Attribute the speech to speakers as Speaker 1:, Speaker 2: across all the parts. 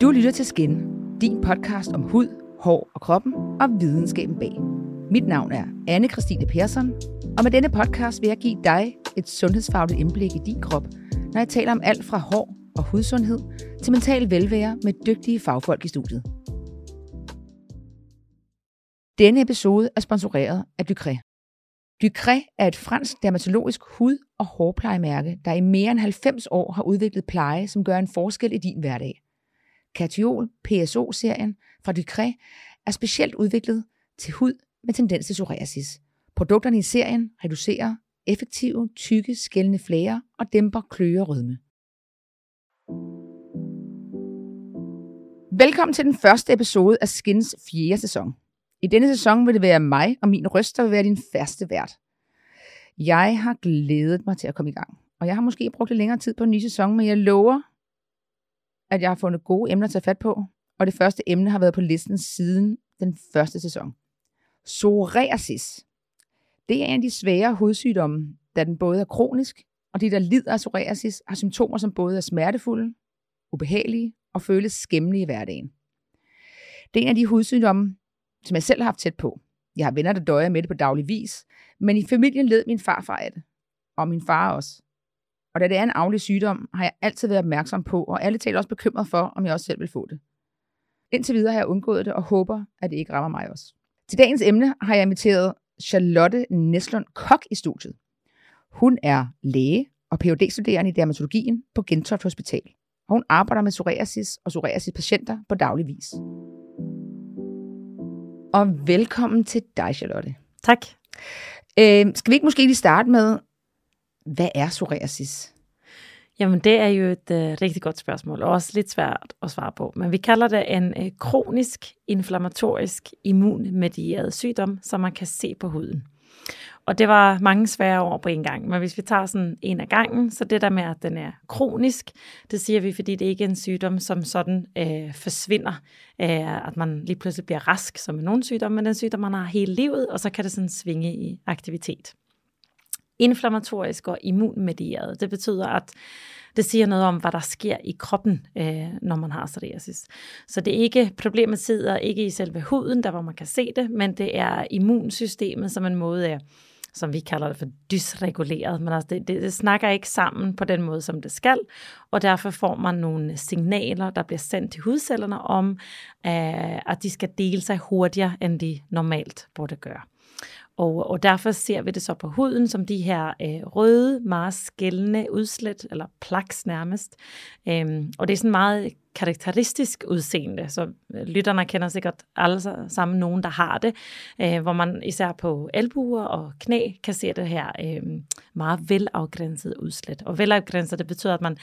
Speaker 1: Du lytter til Skin, din podcast om hud, hår og kroppen og videnskaben bag. Mit navn er anne Christine Persson, og med denne podcast vil jeg give dig et sundhedsfagligt indblik i din krop, når jeg taler om alt fra hår og hudsundhed til mental velvære med dygtige fagfolk i studiet. Denne episode er sponsoreret af Ducré. Ducré er et fransk dermatologisk hud- og hårplejemærke, der i mere end 90 år har udviklet pleje, som gør en forskel i din hverdag katiol, PSO-serien fra Ducré er specielt udviklet til hud med tendens til psoriasis. Produkterne i serien reducerer effektive, tykke, skældende flager og dæmper kløe og rødme. Velkommen til den første episode af Skins fjerde sæson. I denne sæson vil det være mig og min røst, der vil være din faste vært. Jeg har glædet mig til at komme i gang, og jeg har måske brugt lidt længere tid på en ny sæson, men jeg lover, at jeg har fundet gode emner at tage fat på, og det første emne har været på listen siden den første sæson. Psoriasis. Det er en af de svære hudsygdomme, da den både er kronisk, og de, der lider af psoriasis, har symptomer, som både er smertefulde, ubehagelige og føles skæmmende i hverdagen. Det er en af de hudsygdomme, som jeg selv har haft tæt på. Jeg har venner, der døjer med det på daglig vis, men i familien led min farfar af det, og min far også. Og da det er en aflig sygdom, har jeg altid været opmærksom på, og alle taler også bekymret for, om jeg også selv vil få det. Indtil videre har jeg undgået det, og håber, at det ikke rammer mig også. Til dagens emne har jeg inviteret Charlotte Neslund Kok i studiet. Hun er læge og phd studerende i dermatologien på Gentoft Hospital. Og hun arbejder med psoriasis og psoriasis-patienter på daglig vis. Og velkommen til dig, Charlotte.
Speaker 2: Tak.
Speaker 1: Øh, skal vi ikke måske lige starte med, hvad er psoriasis?
Speaker 2: Jamen, det er jo et uh, rigtig godt spørgsmål, og også lidt svært at svare på. Men vi kalder det en uh, kronisk, inflammatorisk, immunmedieret sygdom, som man kan se på huden. Og det var mange svære ord på en gang, men hvis vi tager sådan en af gangen, så det der med, at den er kronisk, det siger vi, fordi det ikke er en sygdom, som sådan øh, forsvinder, øh, at man lige pludselig bliver rask, som en nogen sygdom, men den sygdom, man har hele livet, og så kan det sådan svinge i aktivitet inflammatorisk og immunmedieret. Det betyder, at det siger noget om, hvad der sker i kroppen, øh, når man har psoriasis. Så det er ikke, problemet sidder ikke i selve huden, der hvor man kan se det, men det er immunsystemet som en måde af, som vi kalder det for dysreguleret, men altså det, det, det snakker ikke sammen på den måde, som det skal, og derfor får man nogle signaler, der bliver sendt til hudcellerne om, øh, at de skal dele sig hurtigere, end de normalt burde gøre. Og, og derfor ser vi det så på huden som de her øh, røde, meget skældende udslæt, eller plaks nærmest. Øhm, og det er sådan meget karakteristisk udseende, så øh, lytterne kender sikkert alle sammen nogen, der har det, øh, hvor man især på albuer og knæ kan se det her øh, meget velafgrænsede udslæt. Og velafgrænset, det betyder, at man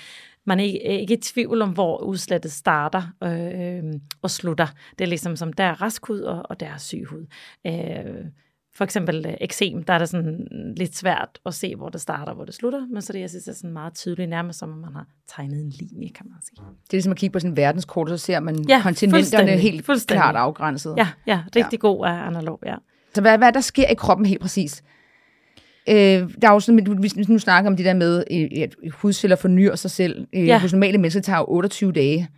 Speaker 2: man er ikke, er i tvivl om, hvor udslættet starter øh, øhm, og slutter. Det er ligesom som der er rask hud, og, og der er syg hud. Øh, for eksempel øh, eksem, der er det sådan lidt svært at se, hvor det starter og hvor det slutter, men så det, jeg synes, er sådan meget tydeligt, nærmest som om man har tegnet en linje, kan man sige.
Speaker 1: Det er ligesom at kigge på sådan en verdenskort, så ser man ja, kontinenterne helt klart afgrænset.
Speaker 2: Ja, ja rigtig ja. god af analog, ja.
Speaker 1: Så hvad, hvad der sker i kroppen helt præcis? Øh, der er jo sådan, hvis nu snakker om det der med, at hudceller fornyer sig selv. Øh, ja. Hos normale mennesker tager jo 28 dage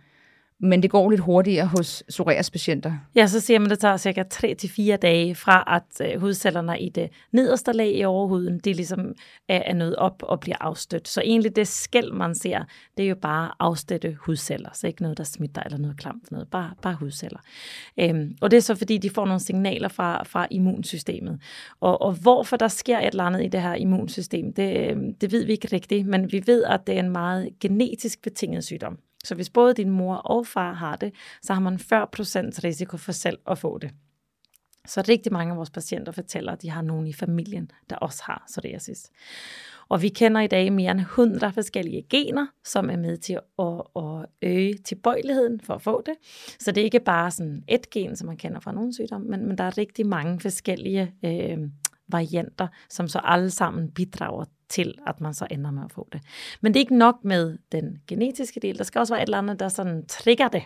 Speaker 1: men det går lidt hurtigere hos psoriasispatienter.
Speaker 2: Ja, så siger man, at det tager cirka 3-4 dage fra, at øh, hudcellerne i det nederste lag i overhuden, det ligesom er, er nået op og bliver afstødt. Så egentlig det skæld, man ser, det er jo bare afstøtte hudceller, så ikke noget, der smitter eller noget klamt, noget, bare, bare hudceller. Øhm, og det er så, fordi de får nogle signaler fra, fra immunsystemet. Og, og hvorfor der sker et eller andet i det her immunsystem, det, øhm, det ved vi ikke rigtigt, men vi ved, at det er en meget genetisk betinget sygdom. Så hvis både din mor og far har det, så har man 40% risiko for selv at få det. Så rigtig mange af vores patienter fortæller, at de har nogen i familien, der også har psoriasis. Og vi kender i dag mere end 100 forskellige gener, som er med til at, at øge tilbøjeligheden for at få det. Så det er ikke bare sådan et gen, som man kender fra nogle sygdomme, men, men der er rigtig mange forskellige øh, varianter, som så alle sammen bidrager til, at man så ender med at få det. Men det er ikke nok med den genetiske del. Der skal også være et eller andet, der sådan trigger det,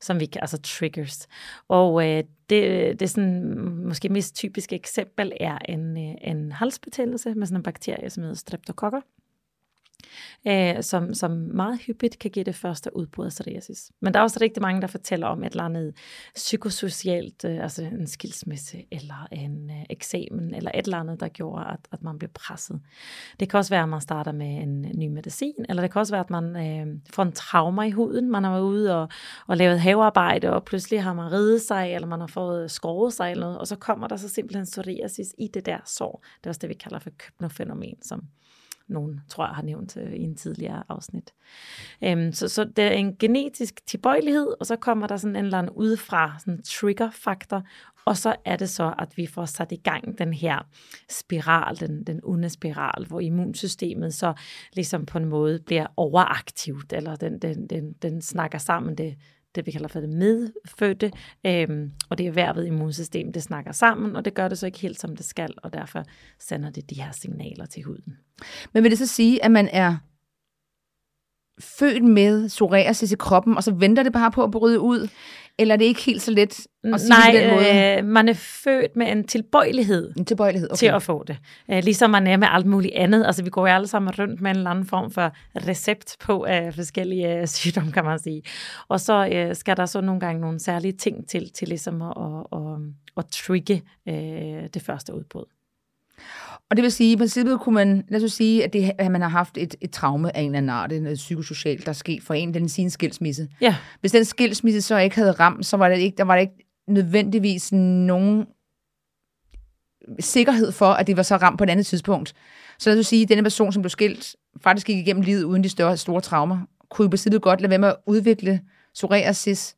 Speaker 2: som vi kan, altså triggers. Og øh, det, det er sådan, måske mest typiske eksempel er en, øh, en halsbetændelse med sådan en bakterie, som hedder streptokokker øh, som, som meget hyppigt kan give det første udbrud af psoriasis. Men der er også rigtig mange, der fortæller om et eller andet psykosocialt, øh, altså en skilsmisse, eller en øh, eksamen, eller et eller andet, der gjorde, at, at man blev presset. Det kan også være, at man starter med en ny medicin, eller det kan også være, at man øh, får en trauma i huden. Man har været ude og, og lavet havearbejde, og pludselig har man ridet sig, eller man har fået skåret sig, eller noget, og så kommer der så simpelthen psoriasis i det der sår. Det er også det, vi kalder for købnofænomen, som nogen tror jeg har nævnt øh, i en tidligere afsnit. Øhm, så, så det er en genetisk tilbøjelighed, og så kommer der sådan en eller anden udefra sådan trigger-faktor, og så er det så, at vi får sat i gang den her spiral, den, den onde spiral, hvor immunsystemet så ligesom på en måde bliver overaktivt, eller den, den, den, den snakker sammen det det, vi kalder for det medfødte, øhm, og det er erhvervet immunsystem, det snakker sammen, og det gør det så ikke helt, som det skal, og derfor sender det de her signaler til huden.
Speaker 1: Men vil det så sige, at man er født med psoriasis i kroppen, og så venter det bare på at bryde ud? Eller er det ikke helt så let at sige
Speaker 2: Nej,
Speaker 1: på den måde?
Speaker 2: Øh, man er født med en tilbøjelighed
Speaker 1: En tilbøjelighed, okay.
Speaker 2: til at få det. Øh, ligesom man er med alt muligt andet. Altså, vi går jo alle sammen rundt med en eller anden form for recept på øh, forskellige øh, sygdomme, kan man sige. Og så øh, skal der så nogle gange nogle særlige ting til, til ligesom at, at, at, at trigge øh, det første udbrud.
Speaker 1: Og det vil sige, i princippet kunne man, lad os sige, at, det, at man har haft et, et traume af en eller anden art, noget psykosocialt, der er sket for en, den sin skilsmisse.
Speaker 2: Ja.
Speaker 1: Hvis den skilsmisse så ikke havde ramt, så var det ikke, der var det ikke nødvendigvis nogen sikkerhed for, at det var så ramt på et andet tidspunkt. Så lad os sige, at denne person, som blev skilt, faktisk gik igennem livet uden de større, store traumer, kunne i princippet godt lade være med at udvikle psoriasis.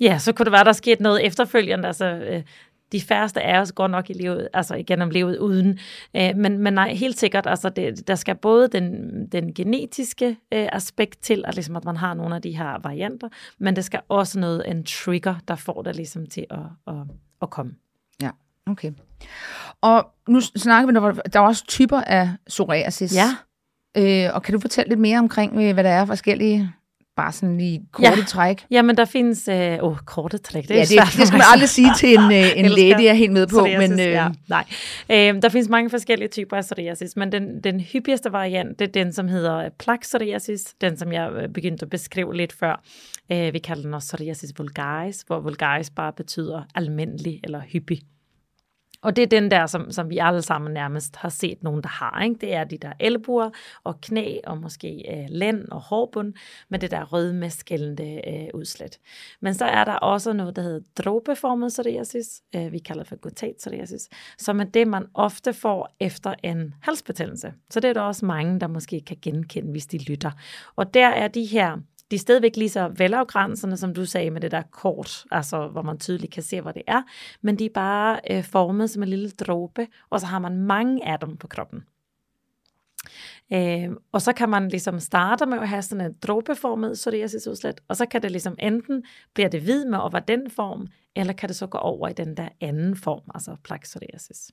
Speaker 2: Ja, så kunne det være, der skete noget efterfølgende. Altså, øh, de færreste af os går nok i livet, altså igennem livet uden. Øh, men, men nej, helt sikkert, altså det, der skal både den, den genetiske øh, aspekt til, at, ligesom, at man har nogle af de her varianter, men det skal også noget, en trigger, der får det ligesom til at, at, at komme.
Speaker 1: Ja, okay. Og nu snakker vi, der, der er også typer af psoriasis.
Speaker 2: Ja.
Speaker 1: Øh, og kan du fortælle lidt mere omkring, øh, hvad der er forskellige bare sådan lige korte
Speaker 2: Ja.
Speaker 1: træk.
Speaker 2: Jamen, der findes... Øh, åh, korte træk, det er
Speaker 1: Ja, det,
Speaker 2: svært
Speaker 1: det skal man aldrig sige til en, øh, en læge, det er jeg helt med på.
Speaker 2: psoriasis,
Speaker 1: Men, øh,
Speaker 2: ja, nej. Øh, der findes mange forskellige typer af psoriasis, men den, den hyppigste variant, det er den, som hedder øh, plak-psoriasis, den, som jeg øh, begyndte at beskrive lidt før. Øh, vi kalder den også psoriasis vulgaris, hvor vulgaris bare betyder almindelig eller hyppig. Og det er den der, som, som vi alle sammen nærmest har set nogen, der har. Ikke? Det er de der albuer og knæ og måske øh, lænd og hårbund med det der rødmeskældende øh, udslæt. Men så er der også noget, der hedder dråbeformet psoriasis. Øh, vi kalder det for glutat psoriasis, som er det, man ofte får efter en halsbetændelse. Så det er der også mange, der måske kan genkende, hvis de lytter. Og der er de her de er stadigvæk lige så velafgrænsende, som du sagde med det der kort, altså hvor man tydeligt kan se, hvor det er, men de er bare øh, formet som en lille dråbe, og så har man mange af dem på kroppen. Øh, og så kan man ligesom starte med at have sådan en dråbeformet psoriasisudslæt, og så kan det ligesom enten bliver det hvid med over den form, eller kan det så gå over i den der anden form, altså plaque psoriasis.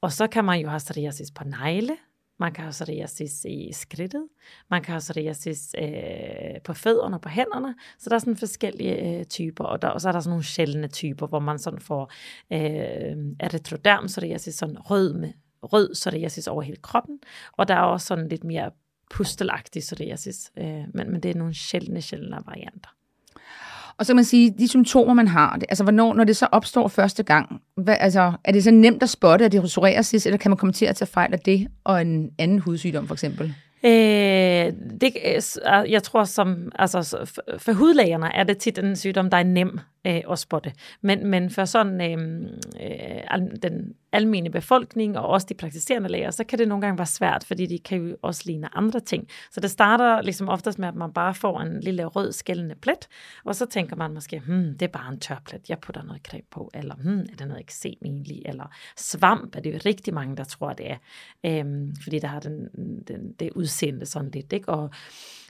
Speaker 2: Og så kan man jo have psoriasis på negle, man kan have psoriasis i skridtet, man kan have psoriasis øh, på fødderne og på hænderne, så der er sådan forskellige øh, typer, og, der, og så er der sådan nogle sjældne typer, hvor man sådan får øh, erythroderm psoriasis, sådan rød med rød psoriasis over hele kroppen, og der er også sådan lidt mere pustelagtig psoriasis, øh, men, men det er nogle sjældne, sjældne varianter.
Speaker 1: Og så kan man sige, de symptomer, man har, det, altså hvornår, når det så opstår første gang, hvad, altså, er det så nemt at spotte, at det er psoriasis, eller kan man komme til at tage fejl af det, og en anden hudsygdom for eksempel?
Speaker 2: Øh, det, øh, jeg tror, som, altså, for, for hudlægerne er det tit en sygdom, der er nem øh, at spotte. Men, men for sådan øh, øh, den almene befolkning, og også de praktiserende læger, så kan det nogle gange være svært, fordi de kan jo også ligne andre ting. Så det starter ligesom oftest med, at man bare får en lille rød skældende plet, og så tænker man måske, hmm, det er bare en tørplet, jeg putter noget creme på, eller hmm, er det noget eksem egentlig, eller svamp er det jo rigtig mange, der tror, det er, øhm, fordi der har den, den, det udseende sådan lidt, ikke? Og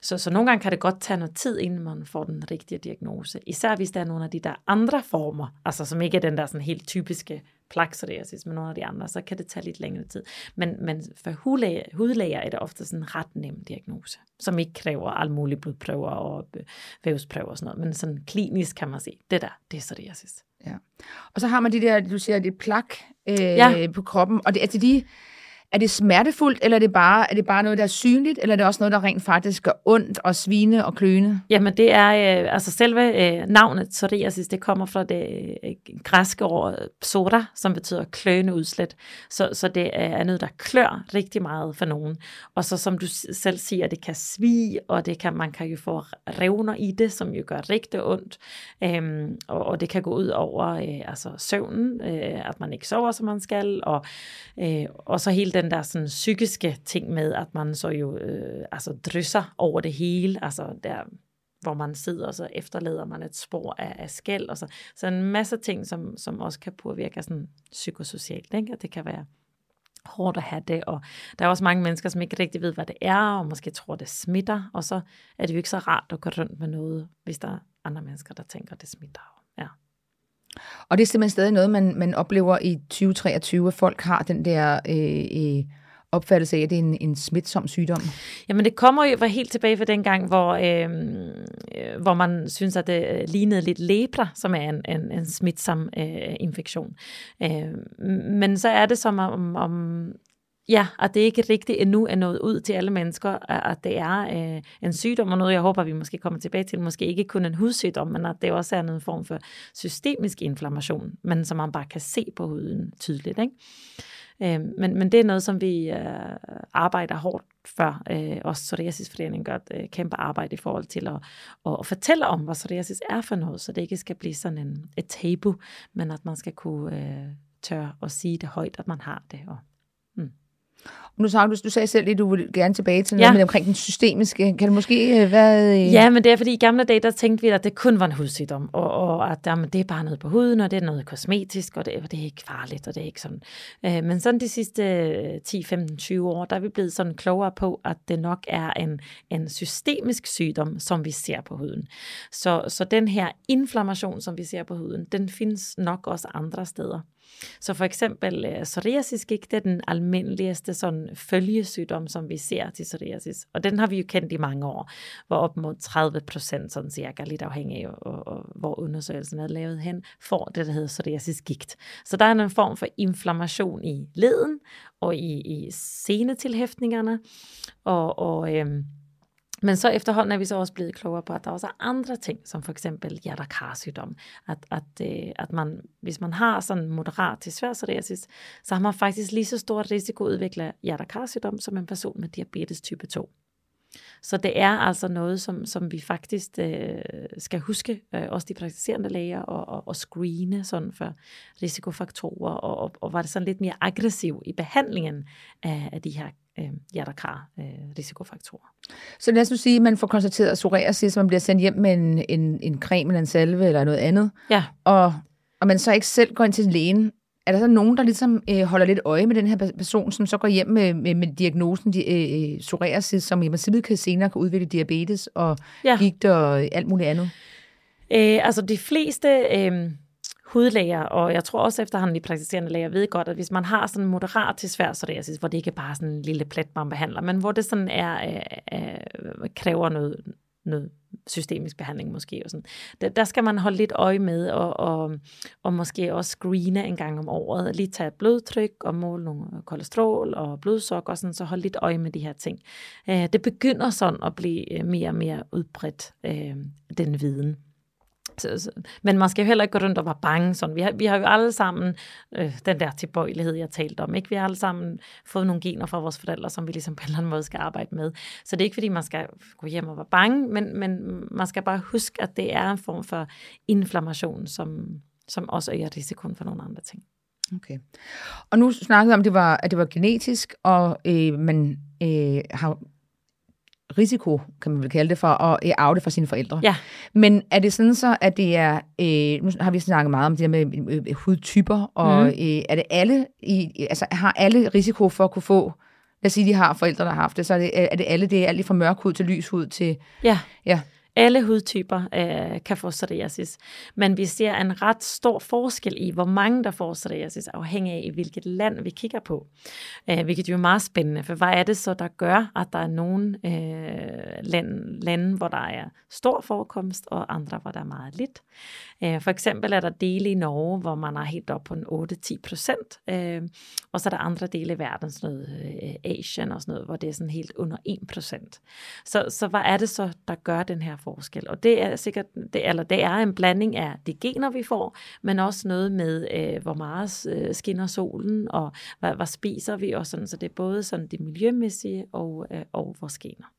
Speaker 2: så, så nogle gange kan det godt tage noget tid, inden man får den rigtige diagnose. Især hvis der er nogle af de der andre former, altså som ikke er den der sådan helt typiske plakpsoriasis, men nogle af de andre, så kan det tage lidt længere tid. Men, men for hudlæger, hudlæger er det ofte sådan en ret nem diagnose, som ikke kræver alle mulige blodprøver og vævsprøver og sådan noget, men sådan klinisk kan man sige, det der, det er psoriasis.
Speaker 1: Ja. Og så har man de der, du siger, det plak øh,
Speaker 2: Ja.
Speaker 1: på kroppen, og det, altså de, er det smertefuldt, eller er det, bare, er det bare noget, der er synligt, eller er det også noget, der rent faktisk gør ondt og svine og kløne?
Speaker 2: Jamen det er, øh, altså selve øh, navnet psoriasis, det kommer fra det øh, græske ord øh, psora, som betyder kløne udslet. Så, så det er noget, der klør rigtig meget for nogen. Og så som du selv siger, det kan svige, og det kan, man kan jo få revner i det, som jo gør rigtig ondt. Øhm, og, og det kan gå ud over øh, altså søvnen, øh, at man ikke sover, som man skal, og, øh, og så hele den den der sådan, psykiske ting med, at man så jo øh, altså drysser over det hele, altså der hvor man sidder, og så efterlader man et spor af, af skæld, og så, så en masse ting, som, som også kan påvirke sådan psykosocialt, ikke? og det kan være hårdt at have det, og der er også mange mennesker, som ikke rigtig ved, hvad det er, og måske tror, det smitter, og så er det jo ikke så rart at gå rundt med noget, hvis der er andre mennesker, der tænker, det smitter.
Speaker 1: Og det er simpelthen stadig noget, man, man oplever i 2023, at folk har den der øh, øh, opfattelse af, at det er en, en smitsom sygdom?
Speaker 2: Jamen det kommer jo helt tilbage fra den gang, hvor, øhm, øh, hvor man synes, at det øh, lignede lidt lepra, som er en, en, en smitsom øh, infektion. Øh, men så er det som om, om Ja, og det ikke rigtigt endnu er nået ud til alle mennesker, at det er øh, en sygdom, og noget jeg håber, vi måske kommer tilbage til, måske ikke kun en hudsygdom, men at det også er en form for systemisk inflammation, men som man bare kan se på huden tydeligt. Ikke? Øh, men, men det er noget, som vi øh, arbejder hårdt for. Øh, også Psoriasisforeningen gør et øh, kæmpe arbejde i forhold til at, at, at fortælle om, hvad psoriasis er for noget, så det ikke skal blive sådan en, et tabu, men at man skal kunne øh, tør at sige det højt, at man har det, og
Speaker 1: nu sagde du, du sagde selv at du vil gerne tilbage til noget ja. med omkring den systemiske. Kan det måske øh, være...
Speaker 2: Øh... Ja, men det er fordi i gamle dage, der tænkte vi, at det kun var en hudsygdom, og, og at jamen, det er bare noget på huden, og det er noget kosmetisk, og det, og det er ikke farligt, og det er ikke sådan. Øh, men sådan de sidste 10, 15, 20 år, der er vi blevet sådan klogere på, at det nok er en, en systemisk sygdom, som vi ser på huden. Så, så den her inflammation, som vi ser på huden, den findes nok også andre steder. Så for eksempel øh, psoriasisgigt, det er den almindeligste sådan følgesygdom, som vi ser til psoriasis. Og den har vi jo kendt i mange år, hvor op mod 30 procent, sådan cirka, lidt afhængig af, og, og, hvor undersøgelsen er lavet hen, får det, der hedder psoriasisgigt. Så der er en form for inflammation i leden og i, i senetilhæftningerne, og, og øhm, men så efterhånden er vi så også blevet klogere på, at der også er andre ting, som for eksempel hjertekarsygdom. At, at, øh, at man, hvis man har sådan moderat til svær psoriasis, så har man faktisk lige så stor risiko at udvikle hjertekarsygdom som en person med diabetes type 2. Så det er altså noget, som, som vi faktisk øh, skal huske, øh, også de praktiserende læger, og, og, og screene sådan for risikofaktorer, og, og, og var det sådan lidt mere aggressiv i behandlingen af, af de her øh, hjertekar øh, risikofaktorer.
Speaker 1: Så lad os nu sige, at man får konstateret psoriasis, man bliver sendt hjem med en, en, en creme eller en salve eller noget andet,
Speaker 2: ja.
Speaker 1: og, og man så ikke selv går ind til lægen. Er der så nogen, der ligesom øh, holder lidt øje med den her person, som så går hjem med, med, med diagnosen de, øh, psoriasis, som i princippet kan senere kan udvikle diabetes og ja. gigt og alt muligt andet?
Speaker 2: Øh, altså de fleste... Øh hudlæger, og jeg tror også efterhånden de praktiserende læger ved godt, at hvis man har sådan moderat til svær psoriasis, hvor det ikke er bare sådan en lille plet, man behandler, men hvor det sådan er, øh, øh, kræver noget, noget systemisk behandling måske. Og sådan. Der, der skal man holde lidt øje med, og, og, og måske også screene en gang om året. Lige tage blodtryk og måle nogle kolesterol og blodsukker, og sådan, så holde lidt øje med de her ting. Øh, det begynder sådan at blive øh, mere og mere udbredt, øh, den viden. Men man skal jo heller ikke gå rundt og være bange. Sådan. Vi, har, vi har jo alle sammen øh, den der tilbøjelighed, jeg talte om. Ikke? Vi har alle sammen fået nogle gener fra vores forældre, som vi ligesom på en eller anden måde skal arbejde med. Så det er ikke, fordi man skal gå hjem og være bange, men, men man skal bare huske, at det er en form for inflammation, som, som også øger risikoen for nogle andre ting.
Speaker 1: Okay. Og nu snakkede om, at det var, at det var genetisk, og øh, man øh, har risiko, kan man vel kalde det, for at øh, arve det fra sine forældre.
Speaker 2: Ja.
Speaker 1: Men er det sådan så, at det er, øh, nu har vi snakket meget om det der med øh, øh hudtyper, og mm. øh, er det alle, i, altså har alle risiko for at kunne få, lad os sige, de har forældre, der har haft det, så er det, er det alle, det er alt fra mørk hud til lys hud til...
Speaker 2: Ja.
Speaker 1: ja.
Speaker 2: Alle hudtyper øh, kan få psoriasis, men vi ser en ret stor forskel i, hvor mange der får psoriasis, afhængig af, i hvilket land vi kigger på. Øh, hvilket jo er meget spændende, for hvad er det så, der gør, at der er nogle øh, lande, lande, hvor der er stor forekomst, og andre, hvor der er meget lidt. Øh, for eksempel er der dele i Norge, hvor man er helt op på en 8-10 procent, øh, og så er der andre dele i verden, sådan noget øh, Asien og sådan noget, hvor det er sådan helt under 1 procent. Så, så hvad er det så, der gør den her forskel? Og det er sikkert, det, eller det er en blanding af de gener, vi får, men også noget med, øh, hvor meget øh, skinner solen, og hvad, hvad spiser vi, og sådan, så det er både sådan det miljømæssige og, øh, og vores gener.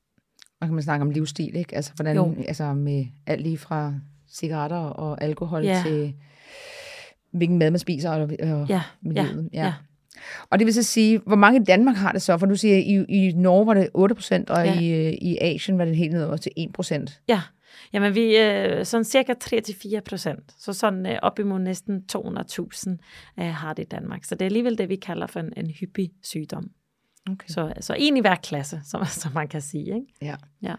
Speaker 1: Og kan man snakke om livsstil, ikke? Altså, hvordan, jo. altså med alt lige fra cigaretter og alkohol ja. til hvilken mad man spiser og, og
Speaker 2: ja.
Speaker 1: miljøet.
Speaker 2: Ja. ja.
Speaker 1: Og det vil så sige, hvor mange i Danmark har det så? For du siger, i, i Norge var det 8 procent, og ja. i, i Asien var det helt ned til 1 procent.
Speaker 2: Ja, Jamen vi er sådan cirka 3-4 procent. Så sådan øh, op imod næsten 200.000 øh, har det i Danmark. Så det er alligevel det, vi kalder for en, en hyppig sygdom. Okay. Så, så en i hver klasse, som, som man kan sige. Ikke?
Speaker 1: Ja.
Speaker 2: ja.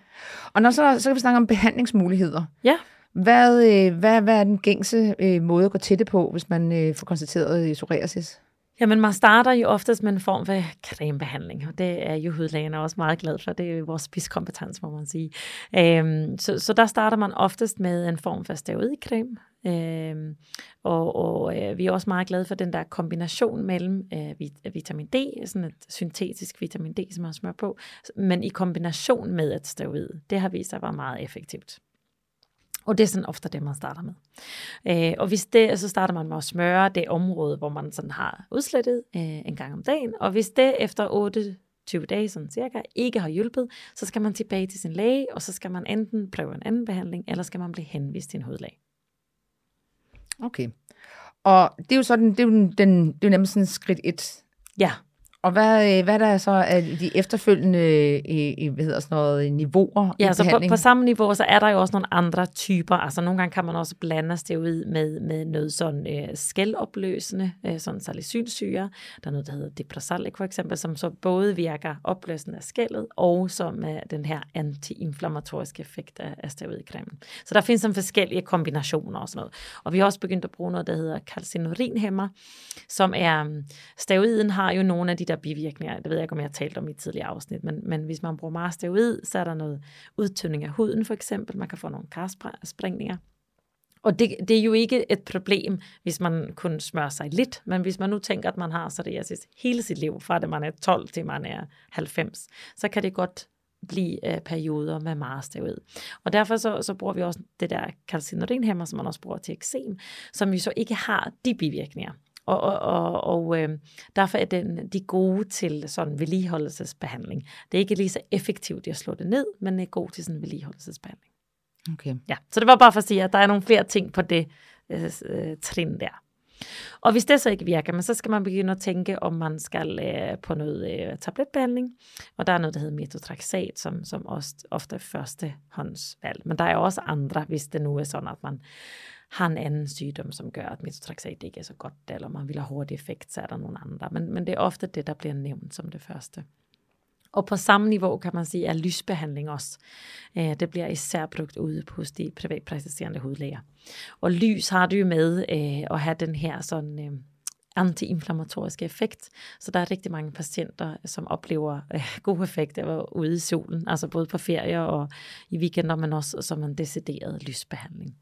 Speaker 1: Og når så, så kan vi snakke om behandlingsmuligheder.
Speaker 2: Ja.
Speaker 1: Hvad, øh, hvad, hvad er den gængse øh, måde at gå til det på, hvis man øh, får konstateret psoriasis?
Speaker 2: Jamen, man starter jo oftest med en form for cremebehandling, og det er jo hudlægerne også meget glad for. Det er jo vores spidskompetence, må man sige. Øhm, så, så der starter man oftest med en form for steroidcreme, øhm, og, og øh, vi er også meget glade for den der kombination mellem øh, vitamin D, sådan et syntetisk vitamin D, som man smør på, men i kombination med et steroid. Det har vist sig at være meget effektivt. Og det er sådan ofte det, man starter med. Øh, og hvis det, så starter man med at smøre det område, hvor man sådan har udslettet øh, en gang om dagen. Og hvis det efter 8 20 dage, sådan cirka, ikke har hjulpet, så skal man tilbage til sin læge, og så skal man enten prøve en anden behandling, eller skal man blive henvist til en hudlæge.
Speaker 1: Okay. Og det er jo sådan, det er jo, den, det er jo nemlig sådan skridt et.
Speaker 2: Ja.
Speaker 1: Og hvad, øh, hvad der er så af de efterfølgende i, hvad hedder sådan noget, niveauer
Speaker 2: Ja, så på, på samme niveau, så er der jo også nogle andre typer. Altså nogle gange kan man også blande steroid med, med noget sådan øh, skældopløsende, øh, sådan salicylsyre. Der er noget, der hedder Deprasalic for eksempel, som så både virker opløsende af skældet, og som er den her antiinflammatoriske effekt af, af steroidcremen. Så der findes some forskellige kombinationer og sådan noget. Og vi har også begyndt at bruge noget, der hedder calcineurinhæmmer, som er, steroiden har jo nogle af de der der bivirkninger. Det ved jeg ikke, om jeg har talt om i tidligere afsnit, men, men hvis man bruger meget steroid, så er der noget udtynding af huden for eksempel. Man kan få nogle karsprængninger. Og det, det er jo ikke et problem, hvis man kun smører sig lidt, men hvis man nu tænker, at man har psoriasis hele sit liv, fra det man er 12 til man er 90, så kan det godt blive øh, perioder med meget steroid. Og derfor så, så bruger vi også det der calcineurinhæmmer, som man også bruger til eksem, som jo så ikke har de bivirkninger. Og, og, og, og øh, derfor er den, de gode til sådan vedligeholdelsesbehandling. Det er ikke lige så effektivt at slå det ned, men er god til sådan vedligeholdelsesbehandling.
Speaker 1: Okay.
Speaker 2: Ja, så det var bare for at sige, at der er nogle flere ting på det øh, øh, trin der. Og hvis det så ikke virker, så skal man begynde at tænke, om man skal øh, på noget øh, tabletbehandling. Og der er noget, der hedder metotrexat, som, som også ofte er førstehåndsvalg. Men der er også andre, hvis det nu er sådan, at man har en anden sygdom, som gør, at metotrexat ikke er så godt, eller man vil have hurtig effekt, så er der nogle andre. Men, men det er ofte det, der bliver nævnt som det første. Og på samme niveau kan man sige, at lysbehandling også. Øh, det bliver især brugt ude hos de privatpraktiserende hudlæger. Og lys har du jo med øh, at have den her sådan... Øh, antiinflammatoriske effekt. Så der er rigtig mange patienter, som oplever øh, god effekt af at ude i solen, altså både på ferier og i weekender, men også som en decideret lysbehandling.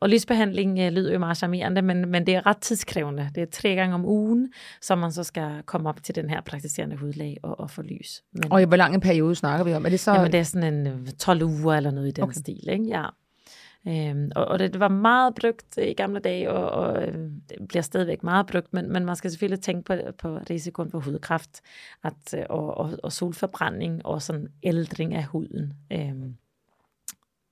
Speaker 2: Og lysbehandling øh, lyder jo meget charmerende, men, men det er ret tidskrævende. Det er tre gange om ugen, så man så skal komme op til den her praktiserende hudlæge og, og få lys. Men,
Speaker 1: og i hvor lang en periode snakker vi om? Er det så...
Speaker 2: Jamen, det er sådan en 12 øh, uger eller noget i den okay. stil, ikke? Ja. Øhm, og, og det, var meget brugt i gamle dage, og, og øh, det bliver stadigvæk meget brugt, men, men man skal selvfølgelig tænke på, på risikoen for hudkræft at, øh, og, og, og solforbrænding og sådan ældring af huden. Øhm,